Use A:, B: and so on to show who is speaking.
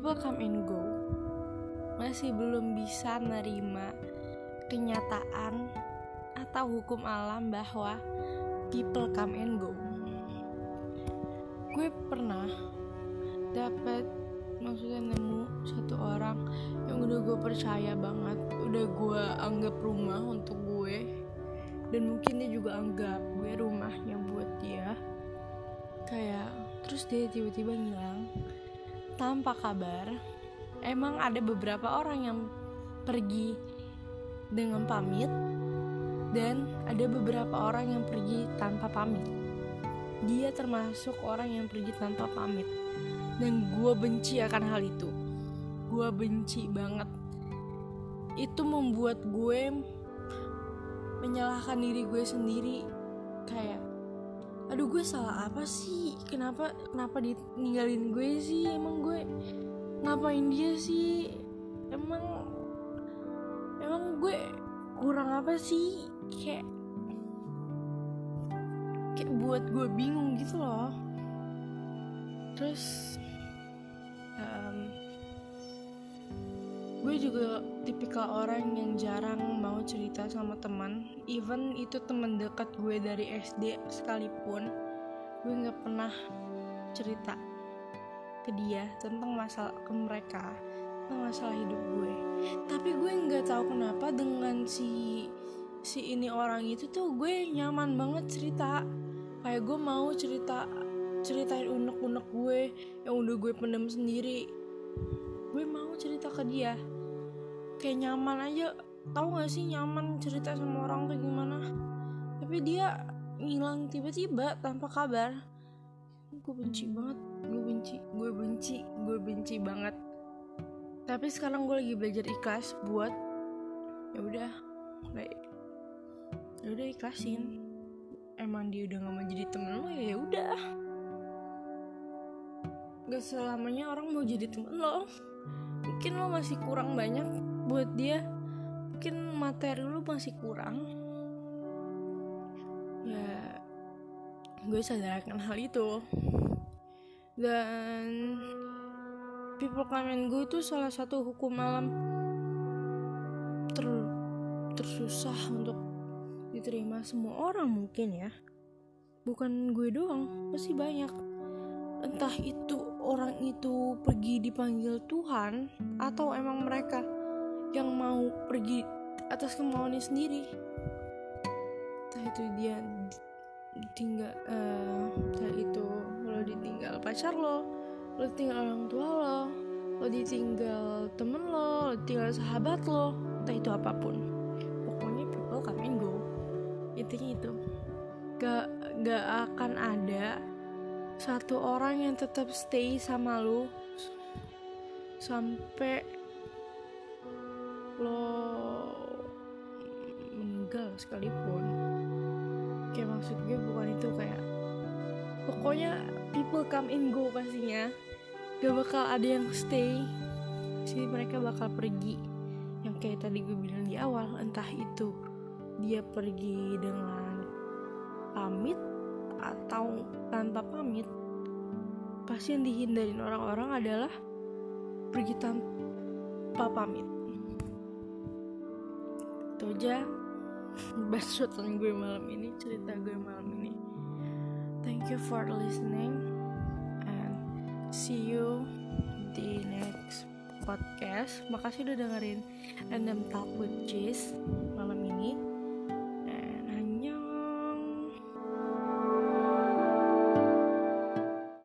A: people come and go. Masih belum bisa nerima kenyataan atau hukum alam bahwa people come and go. Gue pernah dapat maksudnya nemu satu orang yang udah gue percaya banget udah gue anggap rumah untuk gue dan mungkin dia juga anggap gue rumahnya buat dia. Kayak terus dia tiba-tiba ngilang tanpa kabar emang ada beberapa orang yang pergi dengan pamit dan ada beberapa orang yang pergi tanpa pamit. Dia termasuk orang yang pergi tanpa pamit dan gue benci akan hal itu. Gue benci banget. Itu membuat gue menyalahkan diri gue sendiri. Kayak aduh gue salah apa sih? Kenapa kenapa ditinggalin gue sih? Emang gue ngapain dia sih? Emang emang gue kurang apa sih? Kayak kayak buat gue bingung gitu loh. Terus gue juga tipikal orang yang jarang mau cerita sama teman. Even itu teman dekat gue dari SD sekalipun gue nggak pernah cerita ke dia tentang masalah ke mereka tentang masalah hidup gue. Tapi gue nggak tahu kenapa dengan si si ini orang itu tuh gue nyaman banget cerita. Kayak gue mau cerita ceritain unek-unek gue yang udah gue pendam sendiri. Gue mau cerita ke dia kayak nyaman aja. Tau gak sih nyaman cerita sama orang tuh gimana? Tapi dia ngilang tiba-tiba tanpa kabar. Gue benci banget gue benci gue benci gue benci banget. Tapi sekarang gue lagi belajar ikhlas buat ya udah ya udah ikhlasin. Emang dia udah gak mau jadi temen lo ya udah. Gak selamanya orang mau jadi temen lo. Mungkin lo masih kurang banyak buat dia mungkin materi lo masih kurang. Ya gue sadarkan hal itu. Dan people come and go itu salah satu hukum alam ter tersusah untuk diterima semua orang mungkin ya. Bukan gue doang pasti banyak. Entah itu orang itu pergi dipanggil Tuhan atau emang mereka yang mau pergi atas kemauannya sendiri. Entah itu dia tinggal uh, itu lo ditinggal pacar lo lo ditinggal orang tua lo lo ditinggal temen lo lo ditinggal sahabat lo entah itu apa pun. Pokoknya people come and go. Intinya itu. Gak gak akan ada satu orang yang tetap stay sama lu sampai lo meninggal sekalipun. Kayak maksud gue bukan itu kayak pokoknya people come and go pastinya. Gak bakal ada yang stay. Sih mereka bakal pergi. Yang kayak tadi gue bilang di awal entah itu dia pergi dengan pamit atau tanpa pamit pasti yang dihindarin orang-orang adalah pergi tanpa pamit itu aja. Basutan gue malam ini cerita gue malam ini. Thank you for listening and see you di next podcast. Makasih udah dengerin random talk with Jess malam